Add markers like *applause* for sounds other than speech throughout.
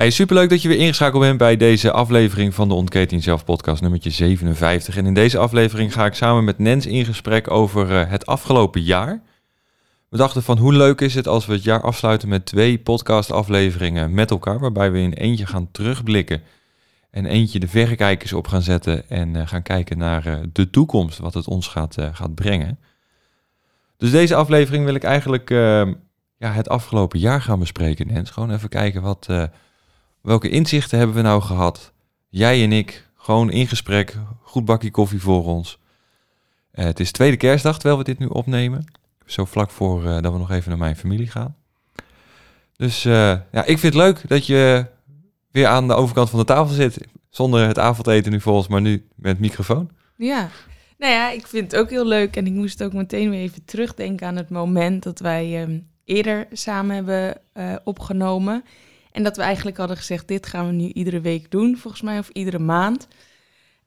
Hey, superleuk dat je weer ingeschakeld bent bij deze aflevering van de Ontketen Zelf podcast nummertje 57. En in deze aflevering ga ik samen met Nens in gesprek over eh, het afgelopen jaar. We dachten van hoe leuk is het als we het jaar afsluiten met twee podcast afleveringen met elkaar, waarbij we in eentje gaan terugblikken en eentje de verrekijkers op gaan zetten en uh, gaan kijken naar uh, de toekomst, wat het ons gaat, gaat brengen. Dus deze aflevering wil ik eigenlijk ja, het afgelopen jaar gaan bespreken, Nens. Gewoon even kijken wat Welke inzichten hebben we nou gehad? Jij en ik, gewoon in gesprek, goed bakje koffie voor ons. Uh, het is tweede kerstdag terwijl we dit nu opnemen. Zo vlak voor uh, dat we nog even naar mijn familie gaan. Dus uh, ja, ik vind het leuk dat je weer aan de overkant van de tafel zit. Zonder het avondeten nu volgens, maar nu met microfoon. Ja, nou ja, ik vind het ook heel leuk. En ik moest ook meteen weer even terugdenken aan het moment dat wij um, eerder samen hebben opgenomen. En dat we eigenlijk hadden gezegd, dit gaan we nu iedere week doen, volgens mij, of iedere maand.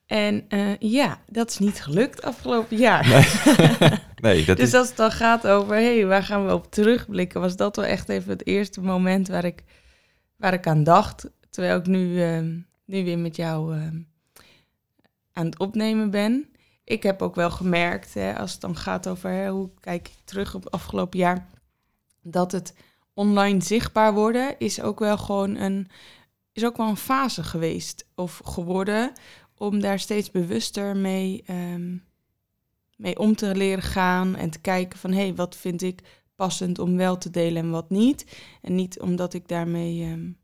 En uh, ja, dat is niet gelukt afgelopen jaar. Nee, *laughs* nee dat dus is... als het dan gaat over, hé, hey, waar gaan we op terugblikken, was dat wel echt even het eerste moment waar ik, waar ik aan dacht. Terwijl ik nu, uh, nu weer met jou uh, aan het opnemen ben. Ik heb ook wel gemerkt, hè, als het dan gaat over hè, hoe kijk ik terug op het afgelopen jaar, dat het online zichtbaar worden is ook wel gewoon een, is ook wel een fase geweest of geworden om daar steeds bewuster mee, um, mee om te leren gaan en te kijken van hé, hey, wat vind ik passend om wel te delen en wat niet. En niet omdat ik daarmee um,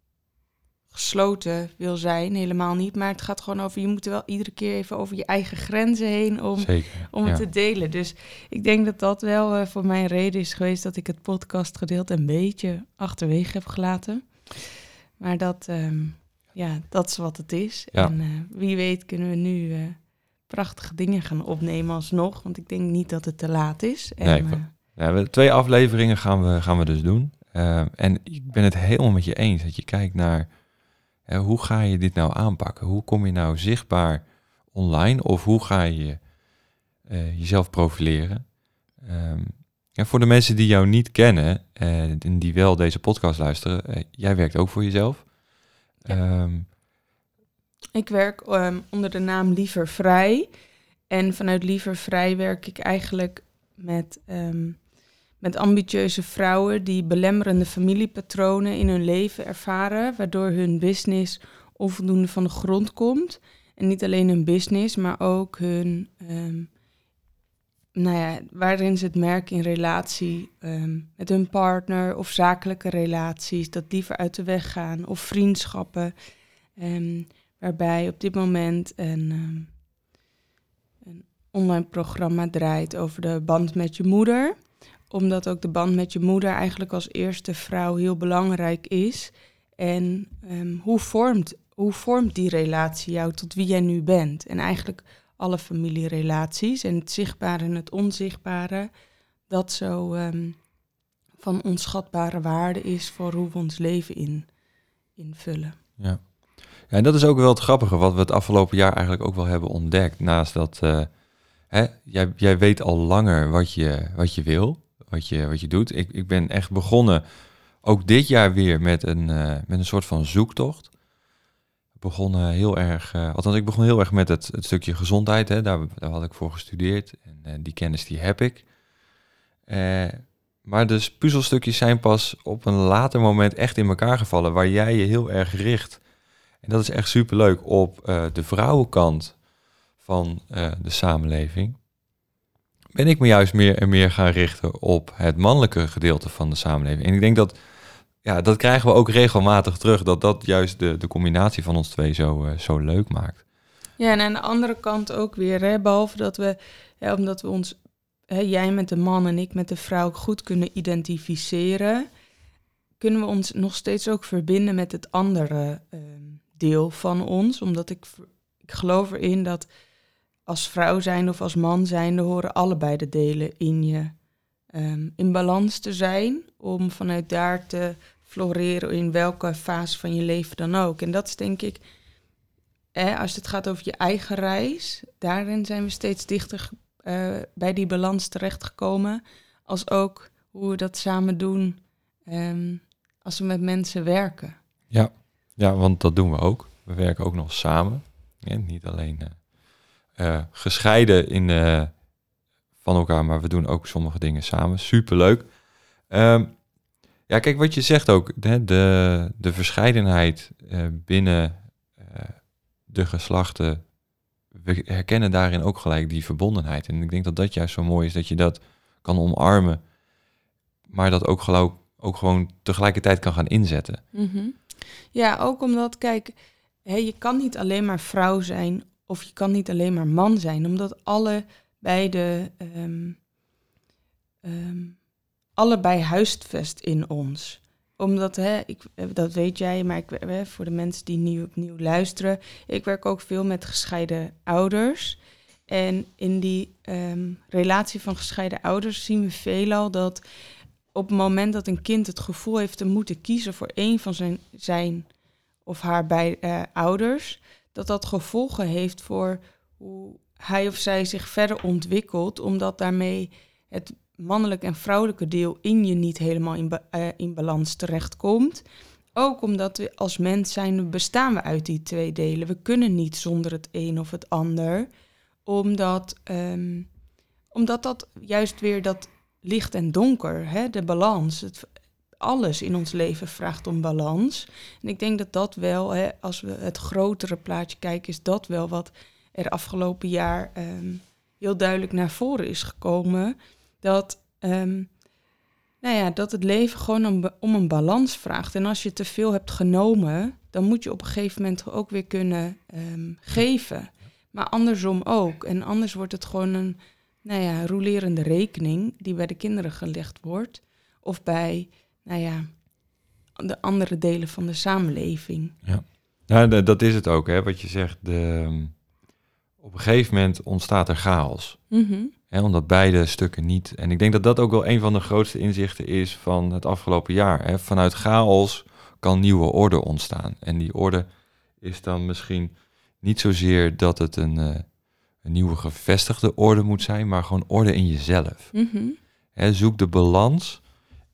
gesloten wil zijn, helemaal niet. Maar het gaat gewoon over, je moet wel iedere keer even over je eigen grenzen heen om, om het te delen. Dus ik denk dat dat wel uh, voor mij een reden is geweest dat ik het podcastgedeelte een beetje achterwege heb gelaten. Maar dat, um, ja, dat is wat het is. En uh, wie weet kunnen we nu uh, prachtige dingen gaan opnemen alsnog. Want ik denk niet dat het te laat is. En, nee, ja, twee afleveringen gaan we, gaan we dus doen. en ik ben het helemaal met je eens dat je kijkt naar hoe ga je dit nou aanpakken? Hoe kom je nou zichtbaar online of hoe ga je uh, jezelf profileren? Um, ja, voor de mensen die jou niet kennen uh, en die wel deze podcast luisteren, uh, jij werkt ook voor jezelf. Ja. Um, ik werk um, onder de naam Liever Vrij. En vanuit Liever Vrij werk ik eigenlijk met met ambitieuze vrouwen die belemmerende familiepatronen in hun leven ervaren, waardoor hun business onvoldoende van de grond komt. En niet alleen hun business, maar ook hun, um, nou ja, waarin ze het merken in relatie um, met hun partner of zakelijke relaties, dat liever uit de weg gaan of vriendschappen, um, waarbij op dit moment een, een online programma draait over de band met je moeder omdat ook de band met je moeder eigenlijk als eerste vrouw heel belangrijk is. En um, hoe, vormt, hoe vormt die relatie jou tot wie jij nu bent? En eigenlijk alle familierelaties en het zichtbare en het onzichtbare, dat zo um, van onschatbare waarde is voor hoe we ons leven in, invullen. Ja. ja, en dat is ook wel het grappige wat we het afgelopen jaar eigenlijk ook wel hebben ontdekt. Naast dat, uh, hè, jij, jij weet al langer wat je, wat je wil wat je, wat je doet. Ik, ik ben echt begonnen, ook dit jaar weer, met een, uh, met een soort van zoektocht. Ik begon heel erg, uh, althans ik begon heel erg met het, het stukje gezondheid. Hè. Daar, daar had ik voor gestudeerd en die kennis die heb ik. maar de puzzelstukjes zijn pas op een later moment echt in elkaar gevallen, waar jij je heel erg richt. En dat is echt superleuk op de vrouwenkant van eh, de samenleving, ben ik me juist meer en meer gaan richten op het mannelijke gedeelte van de samenleving. En ik denk dat, ja, dat krijgen we ook regelmatig terug, dat dat juist de, de combinatie van ons twee zo, eh, zo leuk maakt. Ja, en aan de andere kant ook weer, hè, behalve dat we, omdat we ons, hè, jij met de man en ik met de vrouw goed kunnen identificeren, kunnen we ons nog steeds ook verbinden met het andere ehm, deel van ons. Omdat ik, ik geloof erin dat als vrouw zijn of als man zijnde horen allebei de delen in je ehm, in balans te zijn. Om vanuit daar te floreren in welke fase van je leven dan ook. En dat is denk ik, hè, als het gaat over je eigen reis, daarin zijn we steeds dichter uh, bij die balans terechtgekomen. Als ook hoe we dat samen doen ehm, als we met mensen werken. Ja. ja, want dat doen we ook. We werken ook nog samen. Ja, niet alleen uh, gescheiden in, uh, van elkaar, maar we doen ook sommige dingen samen. Superleuk. Um, ja, kijk wat je zegt ook. De, de, de verscheidenheid uh, binnen de geslachten. We herkennen daarin ook gelijk die verbondenheid. En ik denk dat dat juist zo mooi is dat je dat kan omarmen. Maar dat ook geloof ook gewoon tegelijkertijd kan gaan inzetten. -hmm. Ja, ook omdat, kijk, hè, je kan niet alleen maar vrouw zijn of je kan niet alleen maar man zijn, omdat alle beide um, um, allebei huisvest in ons. Omdat, hè, ik, dat weet jij, maar ik, hè, voor de mensen die nieuw opnieuw luisteren, ik werk ook veel met gescheiden ouders. En in die um, relatie van gescheiden ouders zien we veelal dat op het moment dat een kind het gevoel heeft te moeten kiezen voor een van zijn, zijn of haar bij, uh, ouders, dat dat gevolgen heeft voor hoe hij of zij zich verder ontwikkelt, omdat daarmee het mannelijke en vrouwelijke deel in je niet helemaal in, uh, in balans terechtkomt. Ook omdat we als mens zijn, bestaan we uit die twee delen. We kunnen niet zonder het een of het ander, omdat, um, omdat dat juist weer dat licht en donker, hè, de balans. Het, alles in ons leven vraagt om balans. En ik denk dat dat wel, hè, als we het grotere plaatje kijken, is dat wel wat er afgelopen jaar um, heel duidelijk naar voren is gekomen. Dat, um, nou ja, dat het leven gewoon om, een balans vraagt. En als je te veel hebt genomen, dan moet je op een gegeven moment ook weer kunnen um, geven. Maar andersom ook. En anders wordt het gewoon een nou ja, rolerende rekening die bij de kinderen gelegd wordt. Of bij, nou ja, de andere delen van de samenleving. Ja, nou, dat is het ook, hè, wat je zegt. De, op een gegeven moment ontstaat er chaos. Mm -hmm. Hè, omdat beide stukken niet. En ik denk dat dat ook wel een van de grootste inzichten is van het afgelopen jaar. Hè. Vanuit chaos kan nieuwe orde ontstaan. En die orde is dan misschien niet zozeer dat het een, uh, een nieuwe gevestigde orde moet zijn, maar gewoon orde in jezelf. Mm -hmm. Hè, zoek de balans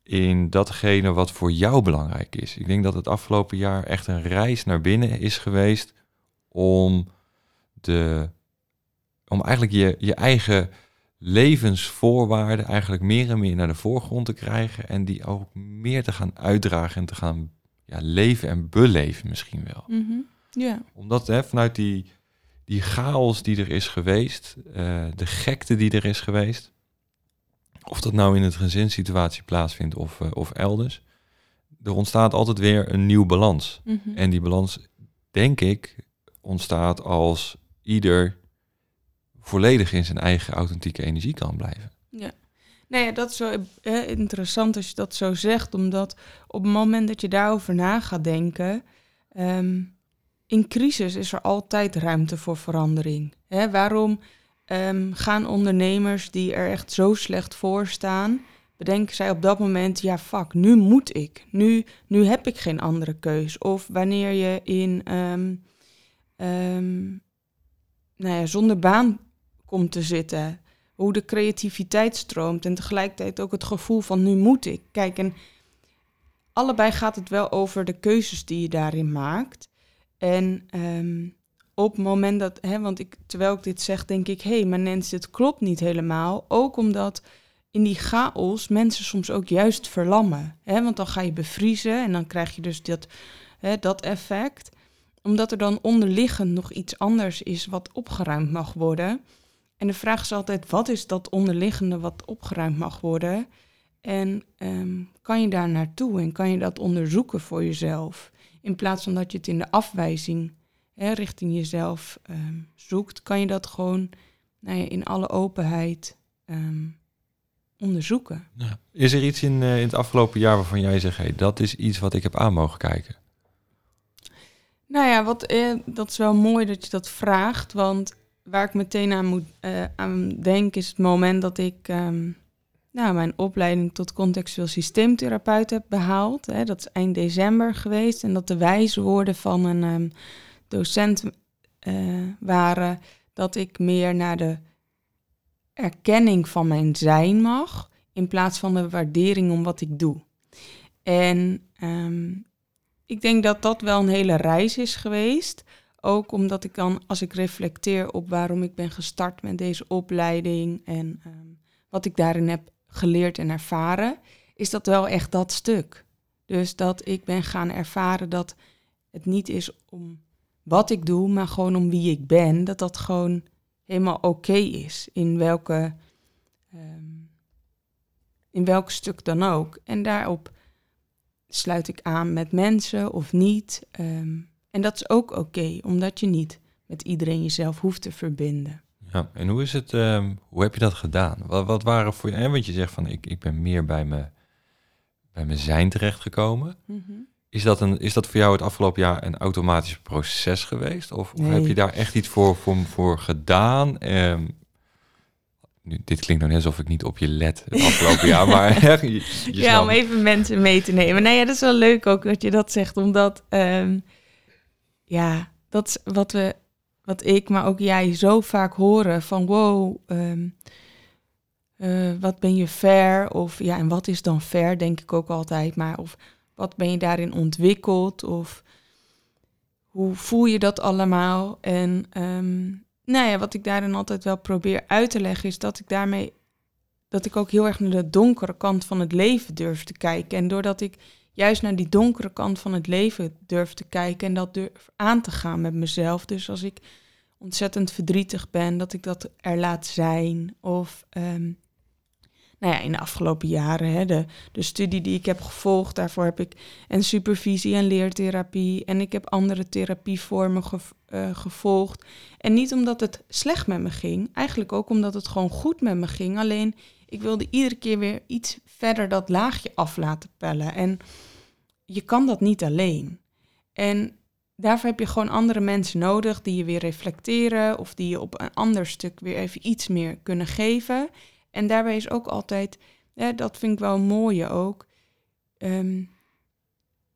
in datgene wat voor jou belangrijk is. Ik denk dat het afgelopen jaar echt een reis naar binnen is geweest om de om eigenlijk je, je eigen levensvoorwaarden eigenlijk meer en meer naar de voorgrond te krijgen en die ook meer te gaan uitdragen en te gaan ja, leven en beleven misschien wel. Mm -hmm. yeah. Omdat hè, vanuit die, die chaos die er is geweest, uh, de gekte die er is geweest, of dat nou in het gezinssituatie plaatsvindt of, uh, of elders, er ontstaat altijd weer een nieuw balans. Mm -hmm. En die balans, denk ik, ontstaat als ieder volledig in zijn eigen authentieke energie kan blijven. Ja. Nou ja, dat is zo eh, interessant als je dat zo zegt, omdat op het moment dat je daarover na gaat denken, um, in crisis is er altijd ruimte voor verandering. Hè, waarom um, gaan ondernemers die er echt zo slecht voor staan, bedenken zij op dat moment, ja fuck, nu moet ik, nu, nu heb ik geen andere keus. Of wanneer je in, um, nou ja, zonder baan komt te zitten. Hoe de creativiteit stroomt en tegelijkertijd ook het gevoel van nu moet ik. Kijk, en allebei gaat het wel over de keuzes die je daarin maakt. En op het moment dat, hè, want ik, terwijl ik dit zeg, denk ik, hé, hey, maar Nens, dit klopt niet helemaal. Ook omdat in die chaos mensen soms ook juist verlammen. Hè? Want dan ga je bevriezen en dan krijg je dus dat, hè, dat effect. omdat er dan onderliggend nog iets anders is wat opgeruimd mag worden. En de vraag is altijd, wat is dat onderliggende wat opgeruimd mag worden? En ehm, kan je daar naartoe en kan je dat onderzoeken voor jezelf? In plaats van dat je het in de afwijzing hè, richting jezelf ehm, zoekt, kan je dat gewoon nou ja, in alle openheid ehm, onderzoeken. Ja. Is er iets in, uh, in het afgelopen jaar waarvan jij zegt, hey, dat is iets wat ik heb aan mogen kijken? Nou ja, wat, eh, dat is wel mooi dat je dat vraagt, want waar ik meteen aan moet uh, aan denk is het moment dat ik um, nou, mijn opleiding tot contextueel systeemtherapeut heb behaald. Hè, dat is eind december geweest en dat de wijze woorden van een um, docent uh, waren dat ik meer naar de erkenning van mijn zijn mag, in plaats van de waardering om wat ik doe. En um, ik denk dat dat wel een hele reis is geweest. Ook omdat ik dan, als ik reflecteer op waarom ik ben gestart met deze opleiding en um, wat ik daarin heb geleerd en ervaren, is dat wel echt dat stuk. Dus dat ik ben gaan ervaren dat het niet is om wat ik doe, maar gewoon om wie ik ben. Dat dat gewoon helemaal oké okay is. In welke, um, in welk stuk dan ook. En daarop sluit ik aan met mensen of niet. Um, en dat is ook oké, okay, omdat je niet met iedereen jezelf hoeft te verbinden. Ja, en hoe is het, um, hoe heb je dat gedaan? Wat, wat waren voor je, en want je zegt van ik, ik ben meer bij, me, bij mijn zijn terechtgekomen. Mm -hmm. Is dat, een, is dat voor jou het afgelopen jaar een automatisch proces geweest? Of, nee. heb je daar echt iets voor, voor, voor gedaan? Um, nu, dit klinkt net alsof ik niet op je let het afgelopen jaar, maar *laughs* je, je Ja, snapt. om even mensen mee te nemen. Nou ja, dat is wel leuk ook dat je dat zegt, omdat um, ja, dat is wat we, wat ik, maar ook jij zo vaak horen van wow, um, uh, wat ben je fair? Of ja, en wat is dan fair, denk ik ook altijd, maar of wat ben je daarin ontwikkeld? Of hoe voel je dat allemaal? En um, nou ja, wat ik daarin altijd wel probeer uit te leggen, is dat ik daarmee dat ik ook heel erg naar de donkere kant van het leven durf te kijken. En doordat ik juist naar die donkere kant van het leven durf te kijken en dat durf aan te gaan met mezelf. Dus als ik ontzettend verdrietig ben, dat ik dat er laat zijn. Of um, nou ja, in de afgelopen jaren, hè, de, de studie die ik heb gevolgd, daarvoor heb ik en supervisie en leertherapie. En ik heb andere therapievormen ge, uh, gevolgd. En niet omdat het slecht met me ging, eigenlijk ook omdat het gewoon goed met me ging. Alleen ik wilde iedere keer weer iets verder dat laagje af laten pellen. En je kan dat niet alleen. En daarvoor heb je gewoon andere mensen nodig die je weer reflecteren of die je op een ander stuk weer even iets meer kunnen geven. En daarbij is ook altijd, hè, dat vind ik wel mooie ook, um,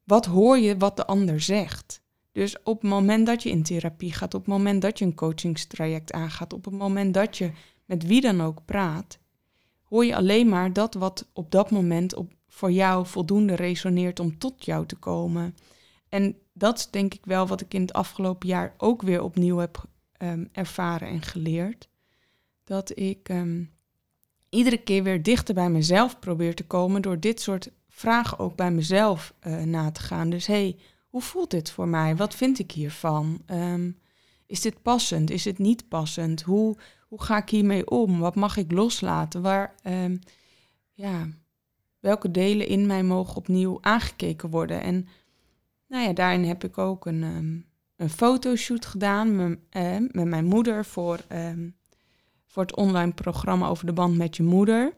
wat hoor je wat de ander zegt? Dus op het moment dat je in therapie gaat, op het moment dat je een coachingstraject aangaat, op het moment dat je met wie dan ook praat, hoor je alleen maar dat wat op dat moment op, voor jou voldoende resoneert om tot jou te komen. En dat is denk ik wel wat ik in het afgelopen jaar ook weer opnieuw heb um, ervaren en geleerd. Dat ik um, iedere keer weer dichter bij mezelf probeer te komen door dit soort vragen ook bij mezelf uh, na te gaan. Dus hey, hoe voelt dit voor mij? Wat vind ik hiervan? Um, is dit passend? Is het niet passend? Hoe, hoe ga ik hiermee om? Wat mag ik loslaten? Waar, um, ja, welke delen in mij mogen opnieuw aangekeken worden? En nou ja, daarin heb ik ook een, um, een fotoshoot gedaan met, uh, met mijn moeder voor, voor het online programma over de band met je moeder.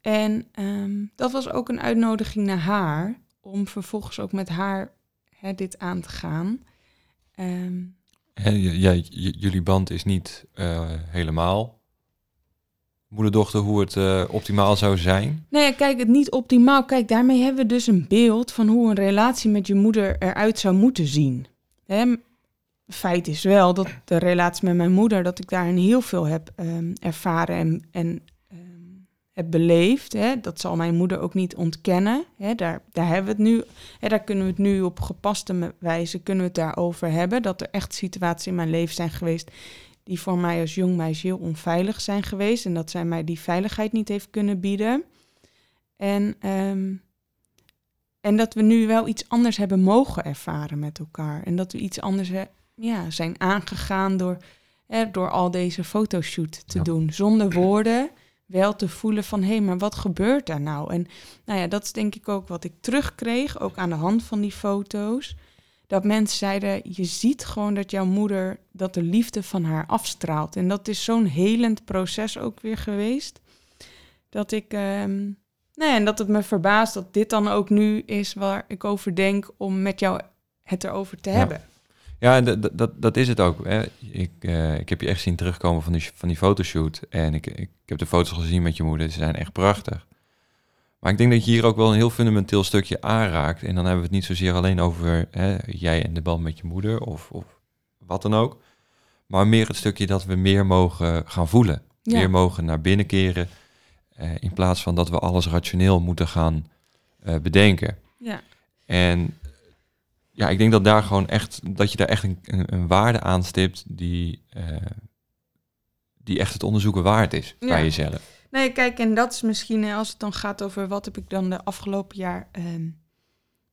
En um, dat was ook een uitnodiging naar haar om vervolgens ook met haar hè, dit aan te gaan. Um, ja, jullie band is niet uh, helemaal moeder-dochter hoe het uh, optimaal zou zijn? Nee, kijk, het niet optimaal. Kijk, daarmee hebben we dus een beeld van hoe een relatie met je moeder eruit zou moeten zien. Hè? Feit is wel dat de relatie met mijn moeder, dat ik daarin heel veel heb um, ervaren en, en um, heb beleefd. Hè? Dat zal mijn moeder ook niet ontkennen. Hè? Daar, daar hebben we het nu, hè, daar kunnen we het nu op gepaste wijze kunnen we het daarover hebben. Dat er echt situaties in mijn leven zijn geweest die voor mij als jong meisje heel onveilig zijn geweest. En dat zij mij die veiligheid niet heeft kunnen bieden. En, um, en dat we nu wel iets anders hebben mogen ervaren met elkaar. En dat we iets anders ja, zijn aangegaan door, hè, door al deze fotoshoot te doen. Zonder woorden wel te voelen van hé, hey, maar wat gebeurt daar nou? En nou ja, dat is denk ik ook wat ik terugkreeg, ook aan de hand van die foto's. Dat mensen zeiden, je ziet gewoon dat jouw moeder, dat de liefde van haar afstraalt. En dat is zo'n helend proces ook weer geweest. Dat ik, um, nou ja, en dat het me verbaast dat dit dan ook nu is waar ik over denk om met jou het erover te hebben. Ja, dat, dat, dat is het ook. Hè. Ik, uh, ik heb je echt zien terugkomen van die, van die fotoshoot. En ik, ik, heb de foto's gezien met je moeder. Ze zijn echt prachtig. Maar ik denk dat je hier ook wel een heel fundamenteel stukje aanraakt. En dan hebben we het niet zozeer alleen over hè, jij en de band met je moeder of, of wat dan ook. Maar meer het stukje dat we meer mogen gaan voelen. Meer mogen naar binnen keren. Uh, in plaats van dat we alles rationeel moeten gaan uh, bedenken. Ja. En ja, ik denk dat daar gewoon echt, dat je daar echt een, een, waarde aan stipt die, uh, die echt het onderzoeken waard is ja. bij jezelf. Nee, kijk, en dat is misschien als het dan gaat over wat heb ik dan de afgelopen jaar uh,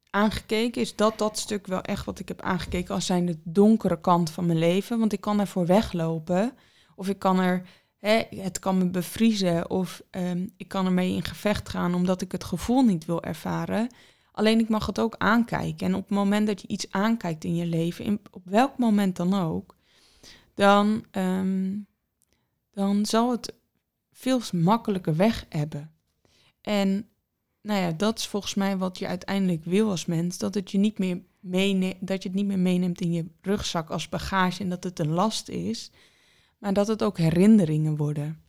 aangekeken, is dat dat stuk wel echt wat ik heb aangekeken als zijn de donkere kant van mijn leven. Want ik kan ervoor weglopen of ik kan er, hè, het kan me bevriezen of um, ik kan ermee in gevecht gaan omdat ik het gevoel niet wil ervaren. Alleen ik mag het ook aankijken. En op het moment dat je iets aankijkt in je leven, in, op welk moment dan ook, dan, um, dan zal het veel makkelijker weg hebben. En nou ja, dat is volgens mij wat je uiteindelijk wil als mens. Dat, het je niet meer meeneemt, dat je het niet meer meeneemt in je rugzak als bagage en dat het een last is. Maar dat het ook herinneringen worden.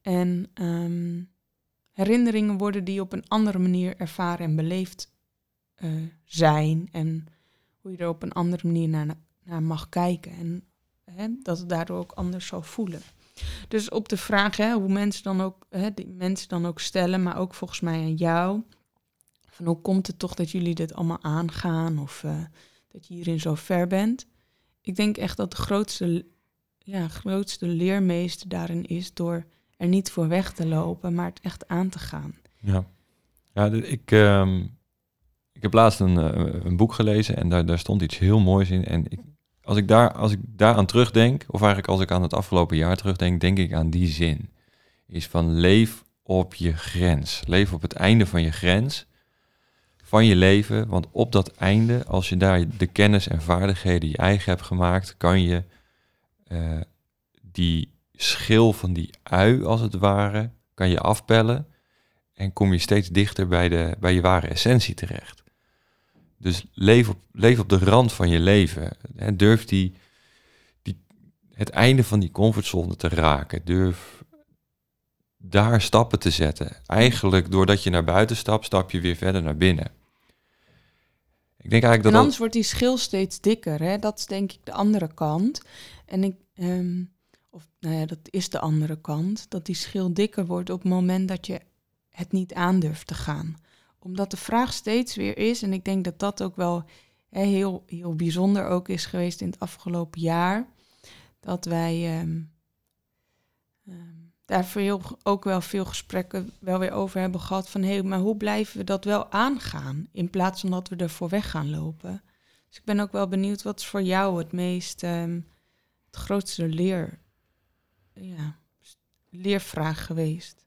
En um, herinneringen worden die op een andere manier ervaren en beleefd uh, zijn. En hoe je er op een andere manier naar, naar mag kijken. En hè, dat het daardoor ook anders zal voelen. Dus op de vraag hè, hoe mensen dan ook, hè, die mensen dan ook stellen, maar ook volgens mij aan jou. Van hoe komt het toch dat jullie dit allemaal aangaan of uh, dat je hierin zo ver bent? Ik denk echt dat de grootste, ja, grootste leermeester daarin is door er niet voor weg te lopen, maar het echt aan te gaan. Ja, ja ik, ik heb laatst een, uh, een boek gelezen en daar, daar stond iets heel moois in. En ik, als ik, daar, als ik daaraan terugdenk, of eigenlijk als ik aan het afgelopen jaar terugdenk, denk ik aan die zin. Is van leef op je grens. Leef op het einde van je grens van je leven. Want op dat einde, als je daar de kennis en vaardigheden je eigen hebt gemaakt, kan je uh, die schil van die ui, als het ware, kan je afpellen. En kom je steeds dichter bij, de, bij je ware essentie terecht. Dus leef op, leef op de rand van je leven. En durf die, die, het einde van die comfortzone te raken. Durf daar stappen te zetten. Eigenlijk doordat je naar buiten stapt, stap je weer verder naar binnen. Ik denk eigenlijk dat en anders wordt die schil steeds dikker. Hè? Dat is denk ik de andere kant. En ik, um, of nou ja, dat is de andere kant. Dat die schil dikker wordt op het moment dat je het niet aandurft te gaan omdat de vraag steeds weer is, en ik denk dat dat ook wel heel, heel bijzonder ook is geweest in het afgelopen jaar, dat wij um, daar veel, ook wel veel gesprekken wel weer over hebben gehad van hé, hey, maar hoe blijven we dat wel aangaan in plaats van dat we ervoor weg gaan lopen. Dus ik ben ook wel benieuwd wat is voor jou het meest, um, het grootste leer, ja, leervraag geweest?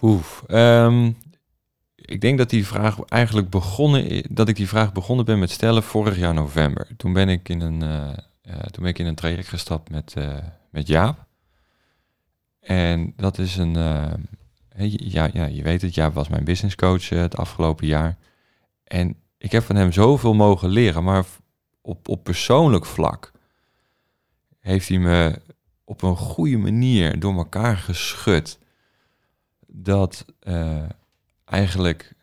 Oef, um, ik denk dat die vraag eigenlijk begonnen, dat ik die vraag begonnen ben met stellen vorig jaar november. Toen ben ik in een, uh, uh, toen ben ik in een traject gestapt met, uh, met Jaap. En dat is een, ja, ja, je weet het, Jaap was mijn business coach het afgelopen jaar. En ik heb van hem zoveel mogen leren, maar op, op persoonlijk vlak heeft hij me op een goede manier door elkaar geschud. Dat eigenlijk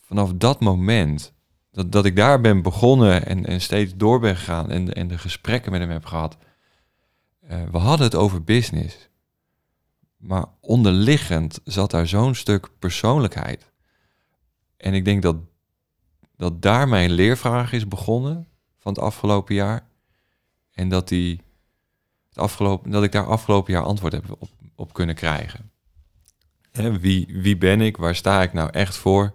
vanaf dat moment, dat, dat ik daar ben begonnen en, en steeds door ben gegaan en, en de gesprekken met hem heb gehad. Uh, we hadden het over business. Maar onderliggend zat daar zo'n stuk persoonlijkheid. En ik denk dat, dat daar mijn leervraag is begonnen van het afgelopen jaar. En dat, die, het afgelopen, dat ik daar afgelopen jaar antwoord heb op, op kunnen krijgen wie, wie ben ik? Waar sta ik nou echt voor?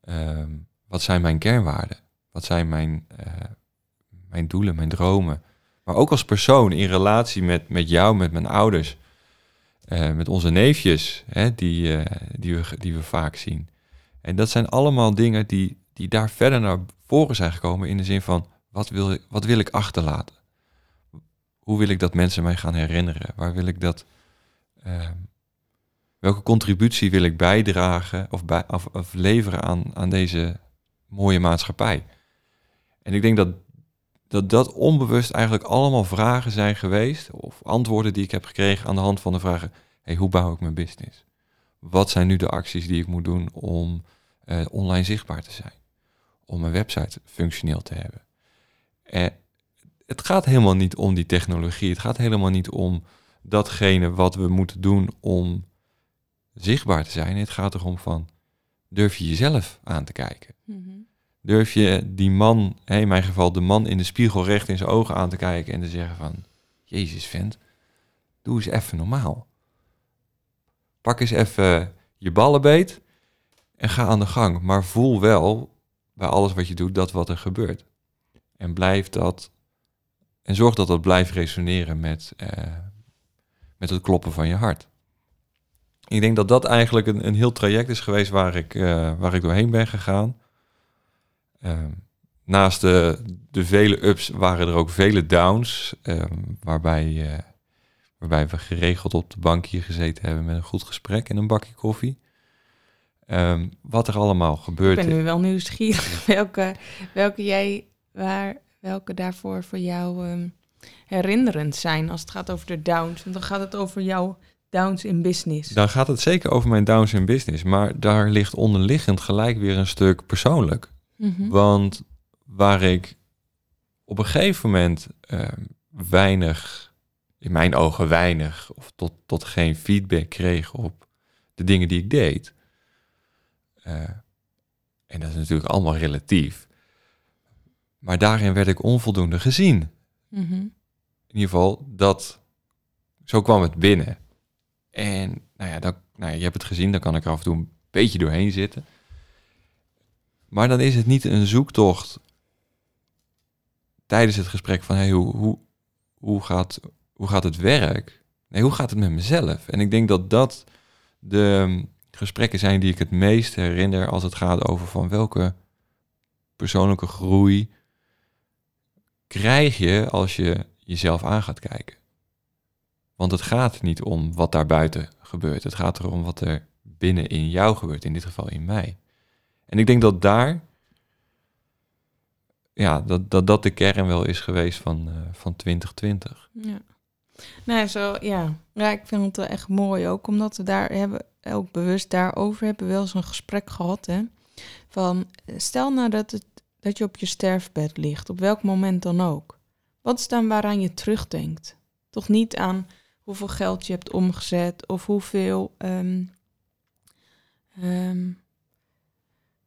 Ehm, wat zijn mijn kernwaarden? Wat zijn mijn, eh, mijn doelen, mijn dromen? Maar ook als persoon in relatie met, met jou, met mijn ouders, eh, met onze neefjes, hè, die, eh, die, we, die we vaak zien. En dat zijn allemaal dingen die, die daar verder naar voren zijn gekomen in de zin van, wat wil, wat wil ik achterlaten? Hoe wil ik dat mensen mij gaan herinneren? Waar wil ik dat... ehm, welke contributie wil ik bijdragen of, of, leveren aan, aan deze mooie maatschappij? En ik denk dat, dat dat onbewust eigenlijk allemaal vragen zijn geweest, of antwoorden die ik heb gekregen aan de hand van de vragen: hey, hoe bouw ik mijn business? Wat zijn nu de acties die ik moet doen om eh, online zichtbaar te zijn? Om mijn website functioneel te hebben? En het gaat helemaal niet om die technologie. Het gaat helemaal niet om datgene wat we moeten doen om zichtbaar te zijn. Het gaat erom van, durf je jezelf aan te kijken? Mhm. Durf je die man, in mijn geval de man in de spiegel recht in zijn ogen aan te kijken en te zeggen van, Jezus vent, doe eens even normaal. Pak eens even je ballen beet en ga aan de gang. Maar voel wel bij alles wat je doet dat wat er gebeurt. En blijf dat, en zorg dat dat blijft resoneren met, eh, met het kloppen van je hart. Ik denk dat dat eigenlijk een, een heel traject is geweest waar ik, eh, waar ik doorheen ben gegaan. Ehm, naast de, de vele ups waren er ook vele downs, ehm, waarbij, eh, waarbij we geregeld op de bank hier gezeten hebben met een goed gesprek en een bakje koffie. Ehm, wat er allemaal Ik gebeurt. ben nu wel nieuwsgierig *laughs* welke, welke jij, waar, welke daarvoor voor jou herinnerend zijn als het gaat over de downs. Want dan gaat het over jouw downs in business. Dan gaat het zeker over mijn downs in business, maar daar ligt onderliggend gelijk weer een stuk persoonlijk. Mhm. Want waar ik op een gegeven moment ehm, weinig, in mijn ogen weinig, of tot, tot geen feedback kreeg op de dingen die ik deed. eh, en dat is natuurlijk allemaal relatief. Maar daarin werd ik onvoldoende gezien. Mhm. In ieder geval, dat, zo kwam het binnen. En nou ja, dan, nou ja, je hebt het gezien, dan kan ik er af en toe een beetje doorheen zitten. Maar dan is het niet een zoektocht tijdens het gesprek van hey, hoe, hoe, hoe, gaat, hoe gaat het werk? Nee, hoe gaat het met mezelf? En ik denk dat dat de um, gesprekken zijn die ik het meest herinner als het gaat over van welke persoonlijke groei krijg je als je jezelf aan gaat kijken. Want het gaat niet om wat daar buiten gebeurt. Het gaat erom wat er binnen in jou gebeurt, in dit geval in mij. En ik denk dat daar, ja, dat dat, dat de kern wel is geweest van, uh, van 2020. Ja. Nee, zo, ja. ja, ik vind het wel echt mooi ook, omdat we daar hebben, ook bewust daarover hebben, wel eens een gesprek gehad, hè. Van, stel nou dat, het, dat je op je sterfbed ligt, op welk moment dan ook. Wat is dan waaraan je terugdenkt? Toch niet aan hoeveel geld je hebt omgezet of hoeveel, um, um,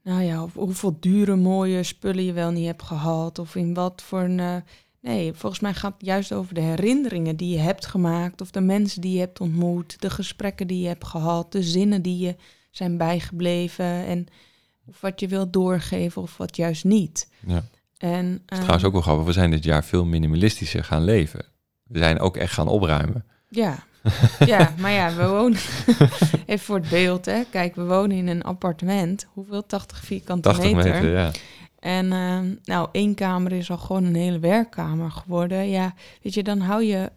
nou ja, of hoeveel dure mooie spullen je wel niet hebt gehad of in wat voor een. Uh, nee, volgens mij gaat het juist over de herinneringen die je hebt gemaakt of de mensen die je hebt ontmoet, de gesprekken die je hebt gehad, de zinnen die je zijn bijgebleven en of wat je wilt doorgeven of wat juist niet. Ja. En, het is trouwens ook wel grappig, we zijn dit jaar veel minimalistischer gaan leven. We zijn ook echt gaan opruimen. Ja, ja maar ja, we wonen... *laughs* Even voor het beeld, hè. Kijk, we wonen in een appartement. Hoeveel? 80 vierkante 80 meter. meter, ja. En uh, nou, één kamer is al gewoon een hele werkkamer geworden. Ja, weet je, dan hou je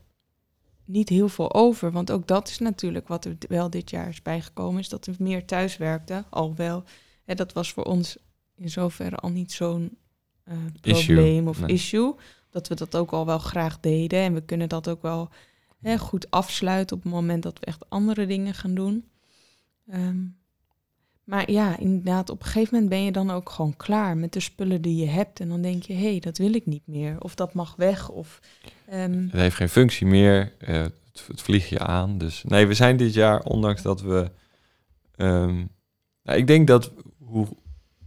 niet heel veel over. Want ook dat is natuurlijk wat er wel dit jaar is bijgekomen. Is dat we meer thuis werkten. Alhoewel, hè, dat was voor ons in zoverre al niet zo'n uh, probleem issue. of Nee. issue. Dat we dat ook al wel graag deden. En we kunnen dat ook wel goed afsluiten op het moment dat we echt andere dingen gaan doen. Um, maar ja, inderdaad, op een gegeven moment ben je dan ook gewoon klaar met de spullen die je hebt. En dan denk je, hé, hey, dat wil ik niet meer. Of dat mag weg. Of, um... Het heeft geen functie meer. Uh, het, vliegt je aan. Dus nee, we zijn dit jaar, ondanks dat we... Um, nou, ik denk dat... Hoe,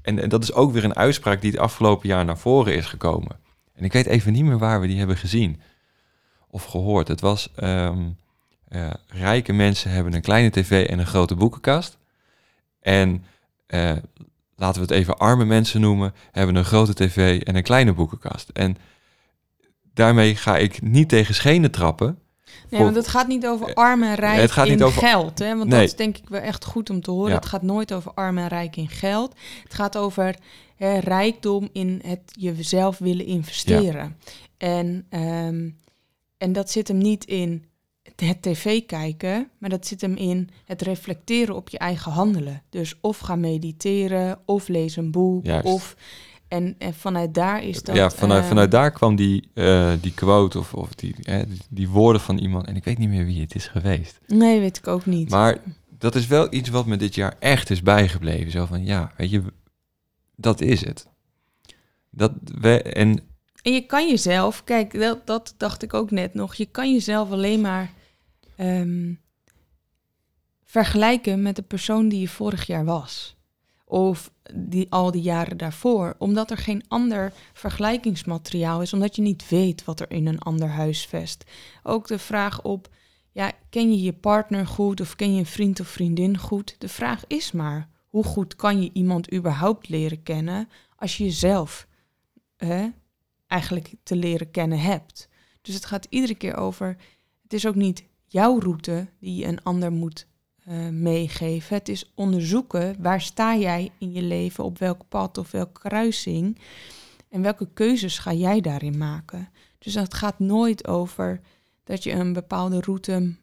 en dat is ook weer een uitspraak die het afgelopen jaar naar voren is gekomen. En ik weet even niet meer waar we die hebben gezien of gehoord. Het was um, uh, rijke mensen hebben een kleine tv en een grote boekenkast. En uh, laten we het even arme mensen noemen, hebben een grote tv en een kleine boekenkast. En daarmee ga ik niet tegen schenen trappen. Nee, want het gaat niet over arm en rijk het gaat in niet over- geld. Hè? Want Nee. dat is denk ik wel echt goed om te horen. Ja. Het gaat nooit over arm en rijk in geld. Het gaat over hè, rijkdom in het jezelf willen investeren. En, ehm, en dat zit hem niet in het tv kijken, maar dat zit hem in het reflecteren op je eigen handelen. Dus of gaan mediteren, of lees een boek, Juist. of... En, en vanuit daar is dat... ja, vanuit, ehm, vanuit daar kwam die, eh, die quote of, of die, die woorden van iemand. En ik weet niet meer wie het is geweest. Nee, weet ik ook niet. Maar dat is wel iets wat me dit jaar echt is bijgebleven. Zo van, ja, weet je, dat is het. Dat we, en En je kan jezelf, kijk, dat, dat dacht ik ook net nog, je kan jezelf alleen maar ehm, vergelijken met de persoon die je vorig jaar was. Of die, al die jaren daarvoor. Omdat er geen ander vergelijkingsmateriaal is, omdat je niet weet wat er in een ander huisvest. Ook de vraag op, ja, ken je je partner goed of ken je een vriend of vriendin goed? De vraag is maar, hoe goed kan je iemand überhaupt leren kennen als je jezelf hè, eigenlijk te leren kennen hebt. Dus het gaat iedere keer over, het is ook niet jouw route die een ander moet eh, meegeven. Het is onderzoeken waar sta jij in je leven, op welk pad of welke kruising en welke keuzes ga jij daarin maken. Dus het gaat nooit over dat je een bepaalde route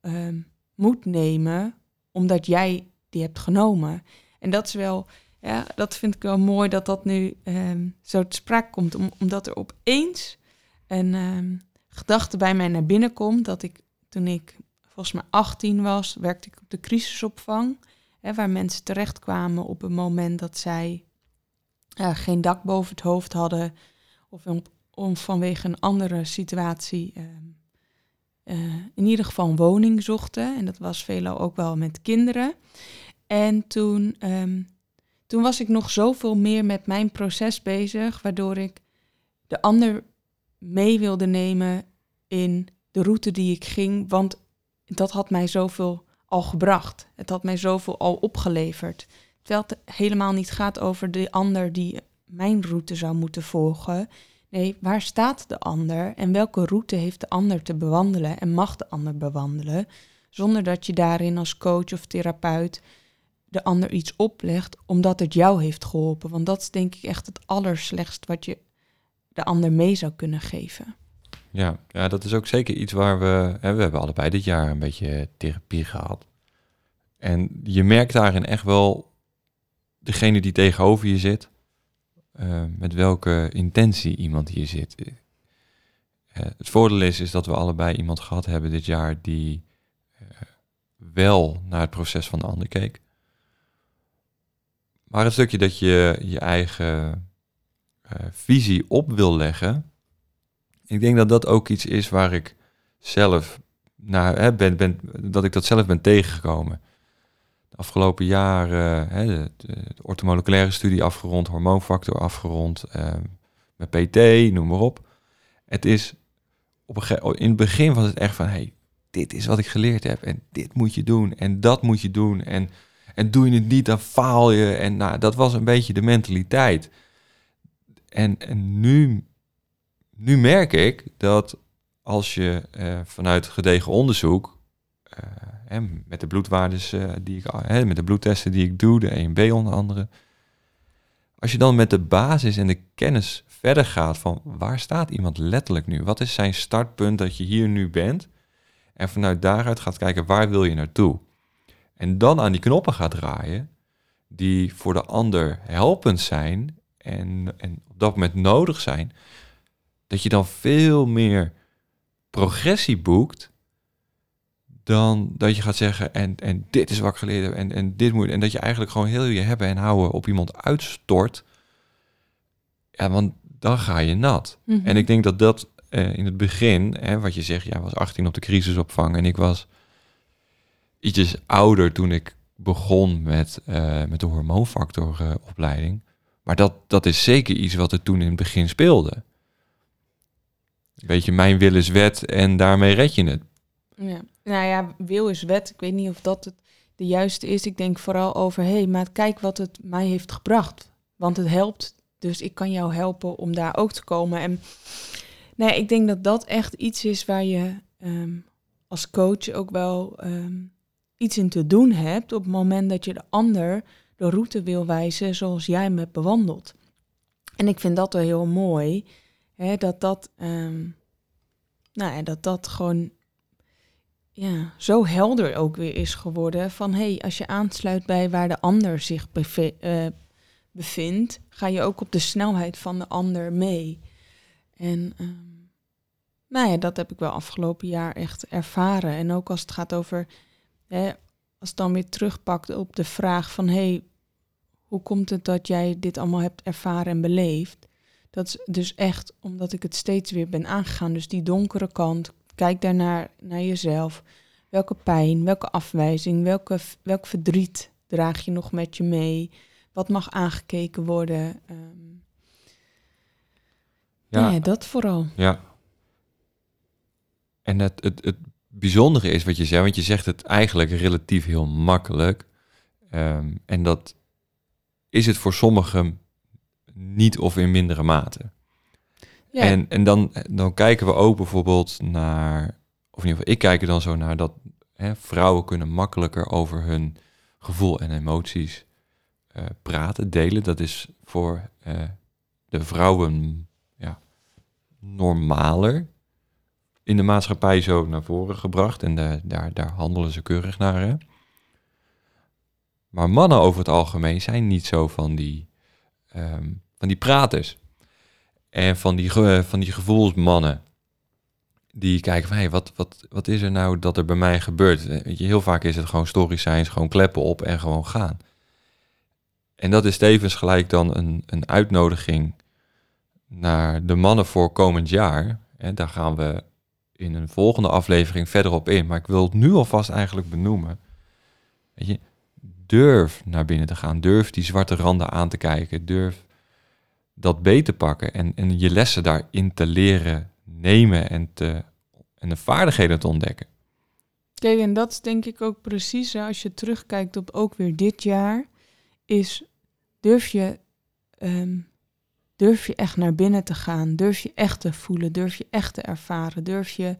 ehm, moet nemen omdat jij die hebt genomen. En dat is wel, ja, dat vind ik wel mooi dat dat nu ehm, zo te sprake komt, om, omdat er opeens een ehm, gedachte bij mij naar binnen komt dat ik toen ik volgens mij 18 was, werkte ik op de crisisopvang, hè, waar mensen terechtkwamen op een moment dat zij geen dak boven het hoofd hadden of om, om vanwege een andere situatie ehm, eh, in ieder geval een woning zochten. En dat was veelal ook wel met kinderen. En toen, toen was ik nog zoveel meer met mijn proces bezig, waardoor ik de ander mee wilde nemen in de route die ik ging, want dat had mij zoveel al gebracht. Het had mij zoveel al opgeleverd. Terwijl het helemaal niet gaat over de ander die mijn route zou moeten volgen. Nee, waar staat de ander en welke route heeft de ander te bewandelen en mag de ander bewandelen, zonder dat je daarin als coach of therapeut de ander iets oplegt omdat het jou heeft geholpen. Want dat is denk ik echt het allerslechtst wat je de ander mee zou kunnen geven. ja, ja, dat is ook zeker iets waar we... Hè, we hebben allebei dit jaar een beetje therapie gehad. En je merkt daarin echt wel degene die tegenover je zit, eh, met welke intentie iemand hier zit. Eh, het voordeel is, is dat we allebei iemand gehad hebben dit jaar die eh, wel naar het proces van de ander keek. Maar het stukje dat je je eigen eh, visie op wil leggen, ik denk dat dat ook iets is waar ik zelf naar hè, ben, ben, dat ik dat zelf ben tegengekomen. De afgelopen jaren hè, de, de, ortomoleculaire studie afgerond, hormoonfactor afgerond, eh, met PT, noem maar op. Het is op een gege- in het begin was het echt van, hey, dit is wat ik geleerd heb en dit moet je doen en dat moet je doen en, en doe je het niet, dan faal je. En nou, dat was een beetje de mentaliteit. En, en nu, nu merk ik dat als je eh, vanuit gedegen onderzoek, eh, met de bloedwaardes eh, die ik, met de bloedtesten die ik doe, de EMB onder andere, als je dan met de basis en de kennis verder gaat van waar staat iemand letterlijk nu? Wat is zijn startpunt dat je hier nu bent? En vanuit daaruit gaat kijken waar wil je naartoe? En dan aan die knoppen gaat draaien die voor de ander helpend zijn en, en op dat moment nodig zijn, dat je dan veel meer progressie boekt dan dat je gaat zeggen en, en dit is wat ik geleerd heb en, en dit moet en dat je eigenlijk gewoon heel je hebben en houden op iemand uitstort. Ja, want dan ga je nat. Mhm. En ik denk dat dat eh, in het begin, hè, wat je zegt, jij was 18 op de crisisopvang en ik was ietsjes ouder toen ik begon met, eh, met de hormoonfactoropleiding. maar dat, dat is zeker iets wat er toen in het begin speelde. Weet je, mijn wil is wet en daarmee red je het. Ja. Nou ja, wil is wet. Ik weet niet of dat het... de juiste is. Ik denk vooral over, hey, maar kijk wat het mij heeft gebracht. Want het helpt, dus ik kan jou helpen om daar ook te komen. En nee, ik denk dat dat echt iets is waar je ehm, als coach ook wel ehm, iets in te doen hebt op het moment dat je de ander de route wil wijzen zoals jij hem hebt bewandeld. En ik vind dat wel heel mooi, hè, dat dat, um, nou ja, dat dat gewoon ja, zo helder ook weer is geworden van hé, hey, als je aansluit bij waar de ander zich uh, bevindt, ga je ook op de snelheid van de ander mee. En um, nou ja, dat heb ik wel afgelopen jaar echt ervaren. En ook als het gaat over, hè, als het dan weer terugpakt op de vraag van hé, hey, hoe komt het dat jij dit allemaal hebt ervaren en beleefd? Dat is dus echt omdat ik het steeds weer ben aangegaan. Dus die donkere kant, kijk daarnaar naar jezelf. Welke pijn, welke afwijzing, welke, welk verdriet draag je nog met je mee? Wat mag aangekeken worden? Um, ja, nee, dat vooral. Ja. En het, het, het bijzondere is wat je zegt, want je zegt het eigenlijk relatief heel makkelijk. Um, en dat is het voor sommigen niet of in mindere mate. Ja. En, en dan, dan kijken we ook bijvoorbeeld naar, of in ieder geval ik kijk er dan zo naar, dat hè, vrouwen kunnen makkelijker over hun gevoel en emoties uh, praten, delen. Dat is voor uh, de vrouwen ja, normaler in de maatschappij zo naar voren gebracht. En de, daar, daar handelen ze keurig naar. Hè? Maar mannen over het algemeen zijn niet zo van die, um, van die praters. En van die, van die gevoelsmannen. Die kijken van, hey, wat, wat, wat is er nou dat er bij mij gebeurt? Weet je, heel vaak is het gewoon story science, gewoon kleppen op en gewoon gaan. En dat is tevens gelijk dan een, een uitnodiging naar de mannen voor komend jaar. En daar gaan we in een volgende aflevering verder op in. Maar ik wil het nu alvast eigenlijk benoemen. Weet je, durf naar binnen te gaan. Durf die zwarte randen aan te kijken. Durf dat beter te pakken en, en je lessen daarin te leren nemen en, te, en de vaardigheden te ontdekken. Kijk, en dat is denk ik ook precies, als je terugkijkt op ook weer dit jaar, is durf je, ehm, durf je echt naar binnen te gaan, durf je echt te voelen, durf je echt te ervaren, durf je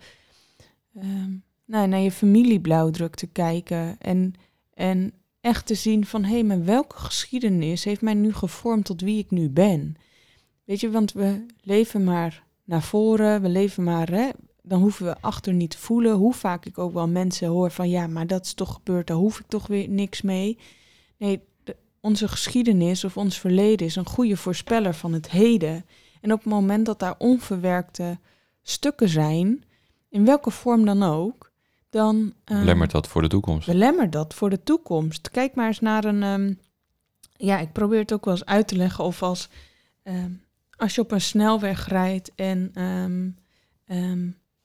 um, nou, naar je familieblauwdruk te kijken en, en echt te zien van hé, hey, maar welke geschiedenis heeft mij nu gevormd tot wie ik nu ben? Weet je, want we leven maar naar voren, we leven maar, hè, dan hoeven we achter niet te voelen. Hoe vaak ik ook wel mensen hoor van ja, maar dat is toch gebeurd, daar hoef ik toch weer niks mee. Nee, onze geschiedenis of ons verleden is een goede voorspeller van het heden. En op het moment dat daar onverwerkte stukken zijn, in welke vorm dan ook, dan... Uh, belemmert dat voor de toekomst. Belemmert dat voor de toekomst. Kijk maar eens naar een... Um, ja, ik probeer het ook wel eens uit te leggen of als... Um, als je op een snelweg rijdt en um,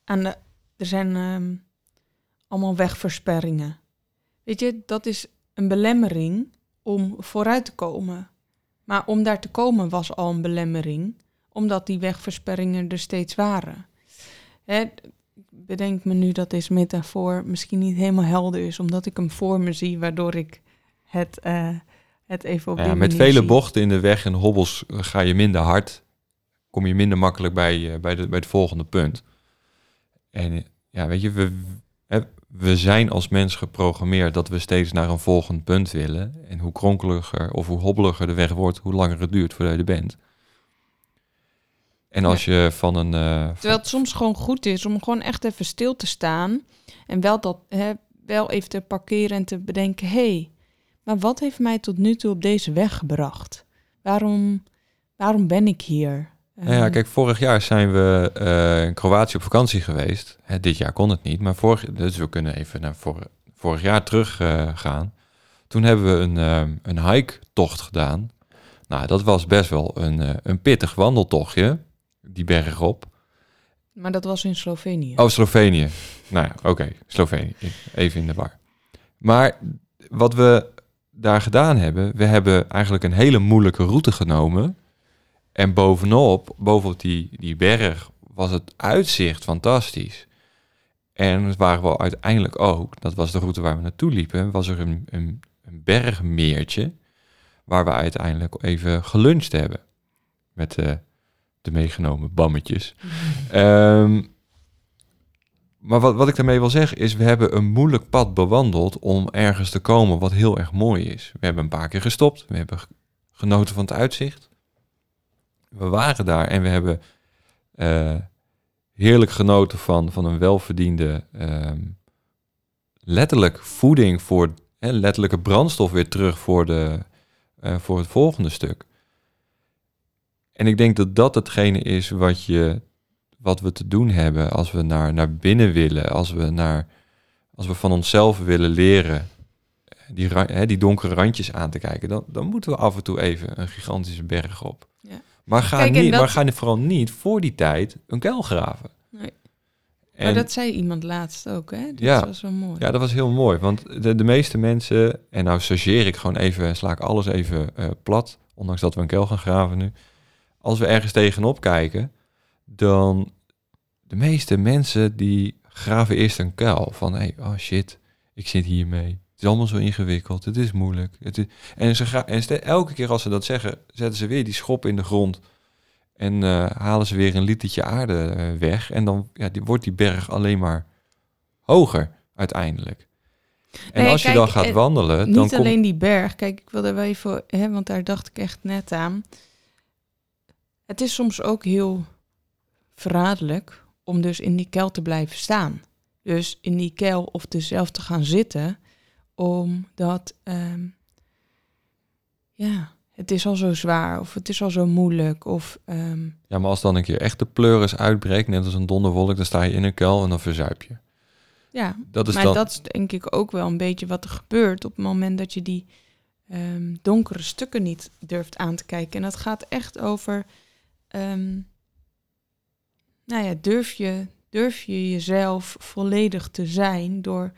aan de, er zijn allemaal wegversperringen. Weet je, dat is een belemmering om vooruit te komen. Maar om daar te komen was al een belemmering, omdat die wegversperringen er steeds waren. Hè, bedenk me nu dat deze metafoor misschien niet helemaal helder is, omdat ik hem voor me zie, waardoor ik het, uh, het even op ja, Met vele bochten in de weg en hobbels ga je minder hard, kom je minder makkelijk bij, uh, bij, de, bij het volgende punt. En ja, weet je, we, we zijn als mens geprogrammeerd dat we steeds naar een volgend punt willen. En hoe kronkeliger of hoe hobbeliger de weg wordt, hoe langer het duurt voordat je er bent. En als je van een. Uh, Terwijl het soms gewoon goed is om gewoon echt even stil te staan. En wel, dat, hè, wel even te parkeren en te bedenken: hé, hey, maar wat heeft mij tot nu toe op deze weg gebracht? Waarom, waarom ben ik hier? Nou ja, ehm, kijk, vorig jaar zijn we uh, in Kroatië op vakantie geweest. Hè, dit jaar kon het niet, maar vorig, dus we kunnen even naar vor, vorig jaar terug uh, gaan. Toen hebben we een, uh, een hike-tocht gedaan. Nou, dat was best wel een, een pittig wandeltochtje die berg op. Maar dat was in Slovenië. Oh, Slovenië. nou ja, oké, Slovenië. Even in de war. Maar wat we daar gedaan hebben, we hebben eigenlijk een hele moeilijke route genomen. En bovenop, bovenop die, die berg, was het uitzicht fantastisch. En waren we uiteindelijk ook, dat was de route waar we naartoe liepen, was er een, een, een bergmeertje waar we uiteindelijk even geluncht hebben met uh, de meegenomen bammetjes. *laughs* Ehm, maar wat, wat ik daarmee wil zeggen is, we hebben een moeilijk pad bewandeld om ergens te komen wat heel erg mooi is. We hebben een paar keer gestopt, we hebben genoten van het uitzicht. We waren daar en we hebben uh, heerlijk genoten van, van een welverdiende, ehm, letterlijk voeding voor, hè, letterlijke brandstof weer terug voor, de, uh, voor het volgende stuk. En ik denk dat dat hetgene is wat, je, wat we te doen hebben als we naar, naar binnen willen, als we, naar, als we van onszelf willen leren die, hè, die donkere randjes aan te kijken, dan, dan moeten we af en toe even een gigantische berg op. Ja. Maar, ga niet, dat... maar ga vooral niet voor die tijd een kuil graven. Nee. En, maar dat zei iemand laatst ook, hè? Dat ja, was wel mooi. Ja, dat was heel mooi. Want de, de meeste mensen, en nou stageer ik gewoon even, sla ik alles even uh, plat, ondanks dat we een kuil gaan graven nu als we ergens tegenop kijken, dan de meeste mensen die graven eerst een kuil van, hey, oh shit, ik zit hiermee. Het is allemaal zo ingewikkeld, het is moeilijk. Het is... En, ze gaan, en elke keer als ze dat zeggen, zetten ze weer die schop in de grond en uh, halen ze weer een litertje aarde uh, weg. En dan ja, die, wordt die berg alleen maar hoger uiteindelijk. En als je dan gaat wandelen... Niet dan alleen die berg. Kijk, ik wilde wel even... Hè, want daar dacht ik echt net aan. Het is soms ook heel verraderlijk om dus in die kuil te blijven staan. Dus in die kuil of dus zelf te gaan zitten, omdat, um, ja, het is al zo zwaar of het is al zo moeilijk. Of, ehm, Ja, maar als dan een keer echt de pleuris uitbreekt, net als een donderwolk, dan sta je in een kuil en dan verzuip je. Ja, dat is maar dan... dat is denk ik ook wel een beetje wat er gebeurt op het moment dat je die um, donkere stukken niet durft aan te kijken. En dat gaat echt over um, nou ja, durf je, durf je jezelf volledig te zijn door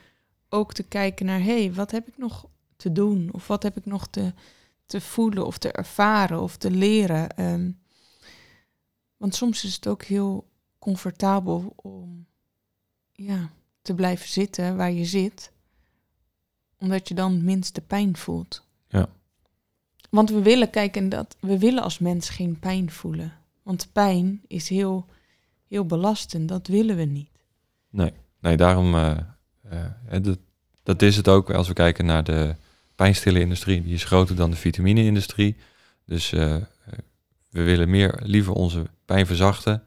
ook te kijken naar, hé, hey, wat heb ik nog te doen? Of wat heb ik nog te, te voelen of te ervaren of te leren? Um, want soms is het ook heel comfortabel om ja, te blijven zitten waar je zit, omdat je dan minste pijn voelt. Ja. Want we willen kijken dat we willen als mens geen pijn voelen. Want pijn is heel, heel belastend. Dat willen we niet. Nee, nee daarom. Uh, dat, dat is het ook als we kijken naar de pijnstille industrie. Die is groter dan de vitamine-industrie. Dus uh, we willen meer liever onze pijn verzachten.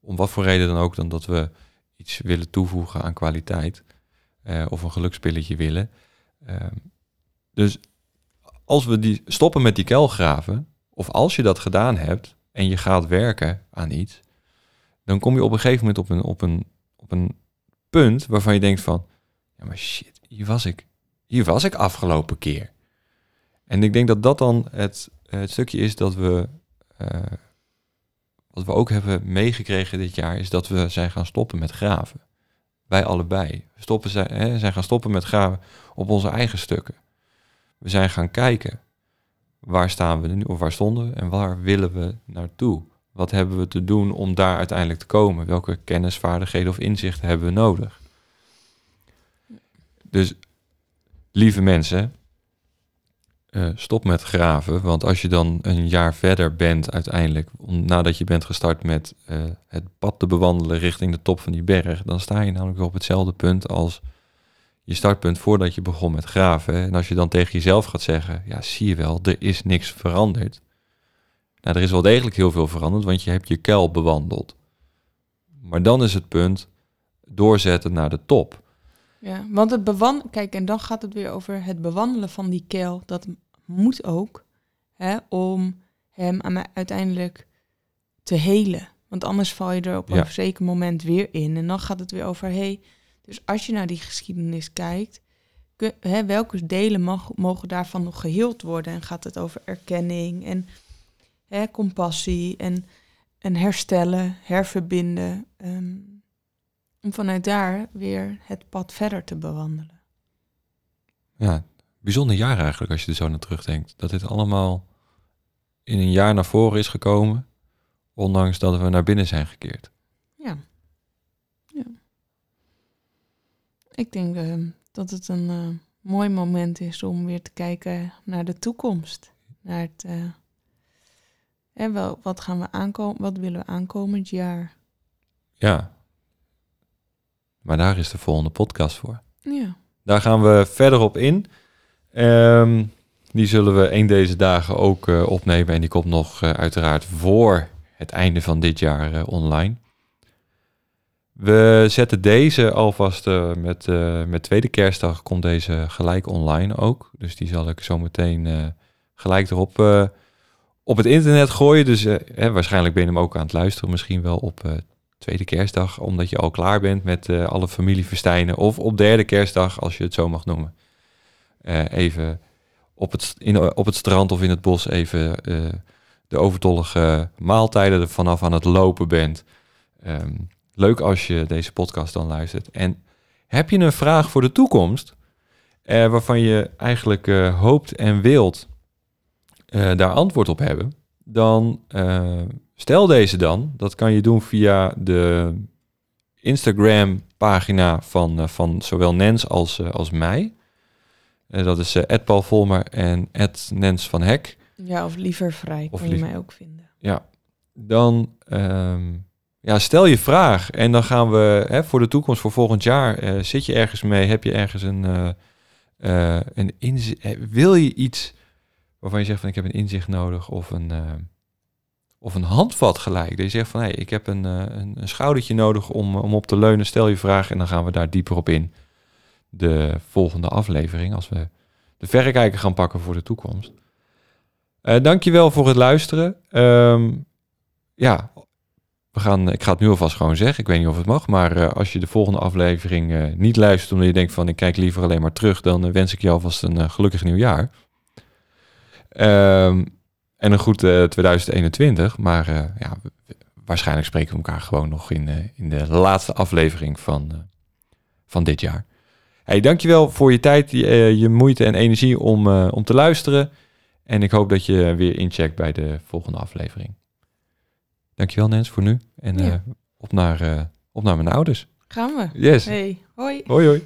Om wat voor reden dan ook, dan dat we iets willen toevoegen aan kwaliteit. of een gelukspilletje willen. Ehm, dus als we die stoppen met die kelgraven, of als je dat gedaan hebt, en je gaat werken aan iets, dan kom je op een gegeven moment op een, op een, op een punt waarvan je denkt van, ja maar shit, hier was ik, hier was ik afgelopen keer. En ik denk dat dat dan het, het stukje is dat we, uh, wat we ook hebben meegekregen dit jaar, is dat we zijn gaan stoppen met graven. Wij allebei. Stoppen zijn, hè, zijn gaan stoppen met graven op onze eigen stukken. We zijn gaan kijken waar staan we nu of waar stonden we en waar willen we naartoe? Wat hebben we te doen om daar uiteindelijk te komen? Welke kennis, vaardigheden of inzichten hebben we nodig? Dus lieve mensen, uh, stop met graven. Want als je dan een jaar verder bent uiteindelijk, nadat je bent gestart met uh, het pad te bewandelen richting de top van die berg, dan sta je namelijk op hetzelfde punt als je startpunt voordat je begon met graven. En als je dan tegen jezelf gaat zeggen, ja zie je wel, er is niks veranderd. Nou, er is wel degelijk heel veel veranderd, want je hebt je kuil bewandeld. Maar dan is het punt doorzetten naar de top. Ja, want het bewandelen, kijk, en dan gaat het weer over het bewandelen van die kuil. Dat moet ook, hè, om hem uiteindelijk te helen. Want anders val je er op een zeker moment weer in. En dan gaat het weer over, hey, dus als je naar die geschiedenis kijkt, hè, welke delen mag, mogen daarvan nog geheeld worden? En gaat het over erkenning en hè, compassie en, en herstellen, herverbinden. Ehm, om vanuit daar weer het pad verder te bewandelen. Ja, bijzonder jaar eigenlijk als je er zo naar terugdenkt. Dat dit allemaal in een jaar naar voren is gekomen, ondanks dat we naar binnen zijn gekeerd. Ja. Ik denk eh, dat het een eh, mooi moment is om weer te kijken naar de toekomst. Naar het, hè, wel, wat gaan we aankomen, wat willen we aankomend jaar? Ja. Maar daar is de volgende podcast voor. Ja, Daar gaan we verder op in. Ehm, die zullen we een deze dagen ook eh, opnemen. En die komt nog eh, uiteraard voor het einde van dit jaar eh, online. We zetten deze alvast met, met tweede kerstdag komt deze gelijk online ook. Dus die zal ik zo meteen gelijk erop op het internet gooien. Dus waarschijnlijk ben je hem ook aan het luisteren. Misschien wel op tweede kerstdag, omdat je al klaar bent met eh, alle familiefestijnen. Of op derde kerstdag, als je het zo mag noemen. Eh, even op het, in, op het strand of in het bos even eh, de overtollige maaltijden er vanaf aan het lopen bent. Ehm, leuk als je deze podcast dan luistert. En heb je een vraag voor de toekomst, eh, waarvan je eigenlijk eh, hoopt en wilt eh, daar antwoord op hebben, dan eh, stel deze dan. Dat kan je doen via de Instagram-pagina van, eh, van zowel Nens als, eh, als mij. Eh, dat is uh, Paul Volmer en Nens van Hek. ja of liever vrij, Of kan je liever- mij ook vinden. Ja, dan ehm, ja, stel je vraag en dan gaan we hè, voor de toekomst, voor volgend jaar, zit je ergens mee, heb je ergens een, eh, een inzicht, wil je iets waarvan je zegt van ik heb een inzicht nodig of een, of een handvat gelijk. Dat je zegt van hey, ik heb een, eh, een, een schoudertje nodig om, om op te leunen, stel je vraag en dan gaan we daar dieper op in. De volgende aflevering, als we de verrekijker gaan pakken voor de toekomst. Eh dankjewel voor het luisteren. Ehm, ja, we gaan, ik ga het nu alvast gewoon zeggen. Ik weet niet of het mag. Maar eh, als je de volgende aflevering eh, niet luistert omdat je denkt van ik kijk liever alleen maar terug, dan eh, wens ik je alvast een eh, gelukkig nieuwjaar. Ehm, en een goed eh, 2021. Maar eh, ja, waarschijnlijk spreken we elkaar gewoon nog in, eh, in de laatste aflevering van, eh, van dit jaar. Hey, dankjewel voor je tijd, je, eh, je moeite en energie om, eh, om te luisteren. En ik hoop dat je weer incheckt bij de volgende aflevering. Dankjewel Nens voor nu. En Ja. eh, op, naar, eh, op naar mijn ouders. Gaan we? Yes. Hey, hoi. Hoi hoi.